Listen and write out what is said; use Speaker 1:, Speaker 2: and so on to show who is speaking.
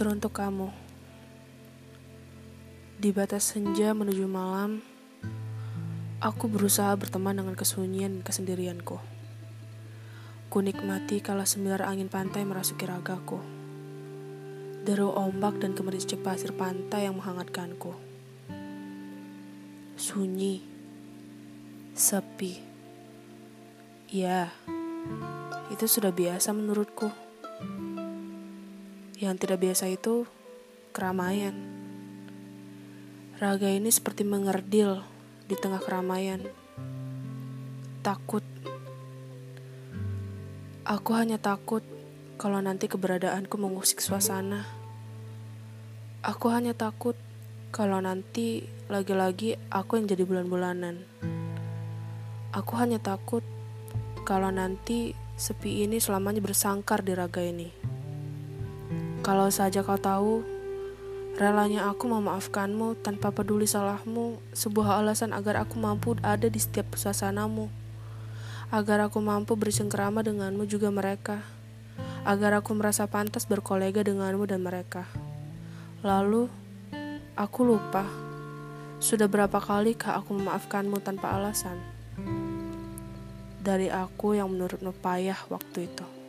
Speaker 1: Teruntuk kamu, di batas senja menuju malam, aku berusaha berteman dengan kesunyian dan kesendirianku. Ku nikmati kala semilir angin pantai merasuki ragaku. Deru ombak dan kemericik pasir pantai yang menghangatkanku. Sunyi, sepi. Ya, itu sudah biasa menurutku. Yang tidak biasa itu keramaian. Raga ini seperti mengerdil di tengah keramaian. Takut. Aku hanya takut kalau nanti keberadaanku mengusik suasana. Aku hanya takut kalau nanti lagi-lagi aku yang jadi bulan-bulanan. Aku hanya takut kalau nanti sepi ini selamanya bersangkar di raga ini. Kalau saja kau tahu, relanya aku memaafkanmu tanpa peduli salahmu, sebuah alasan agar aku mampu ada di setiap suasanamu. Agar aku mampu bersengkrama denganmu juga mereka. Agar aku merasa pantas berkolega denganmu dan mereka. Lalu, aku lupa. Sudah berapa kali kah aku memaafkanmu tanpa alasan? Dari aku yang menurutmu payah waktu itu.